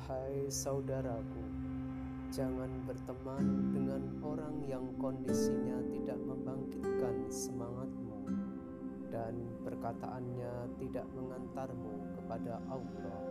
Wahai saudaraku, jangan berteman dengan orang yang kondisinya tidak membangkitkan semangatmu dan perkataannya tidak mengantarmu kepada Allah.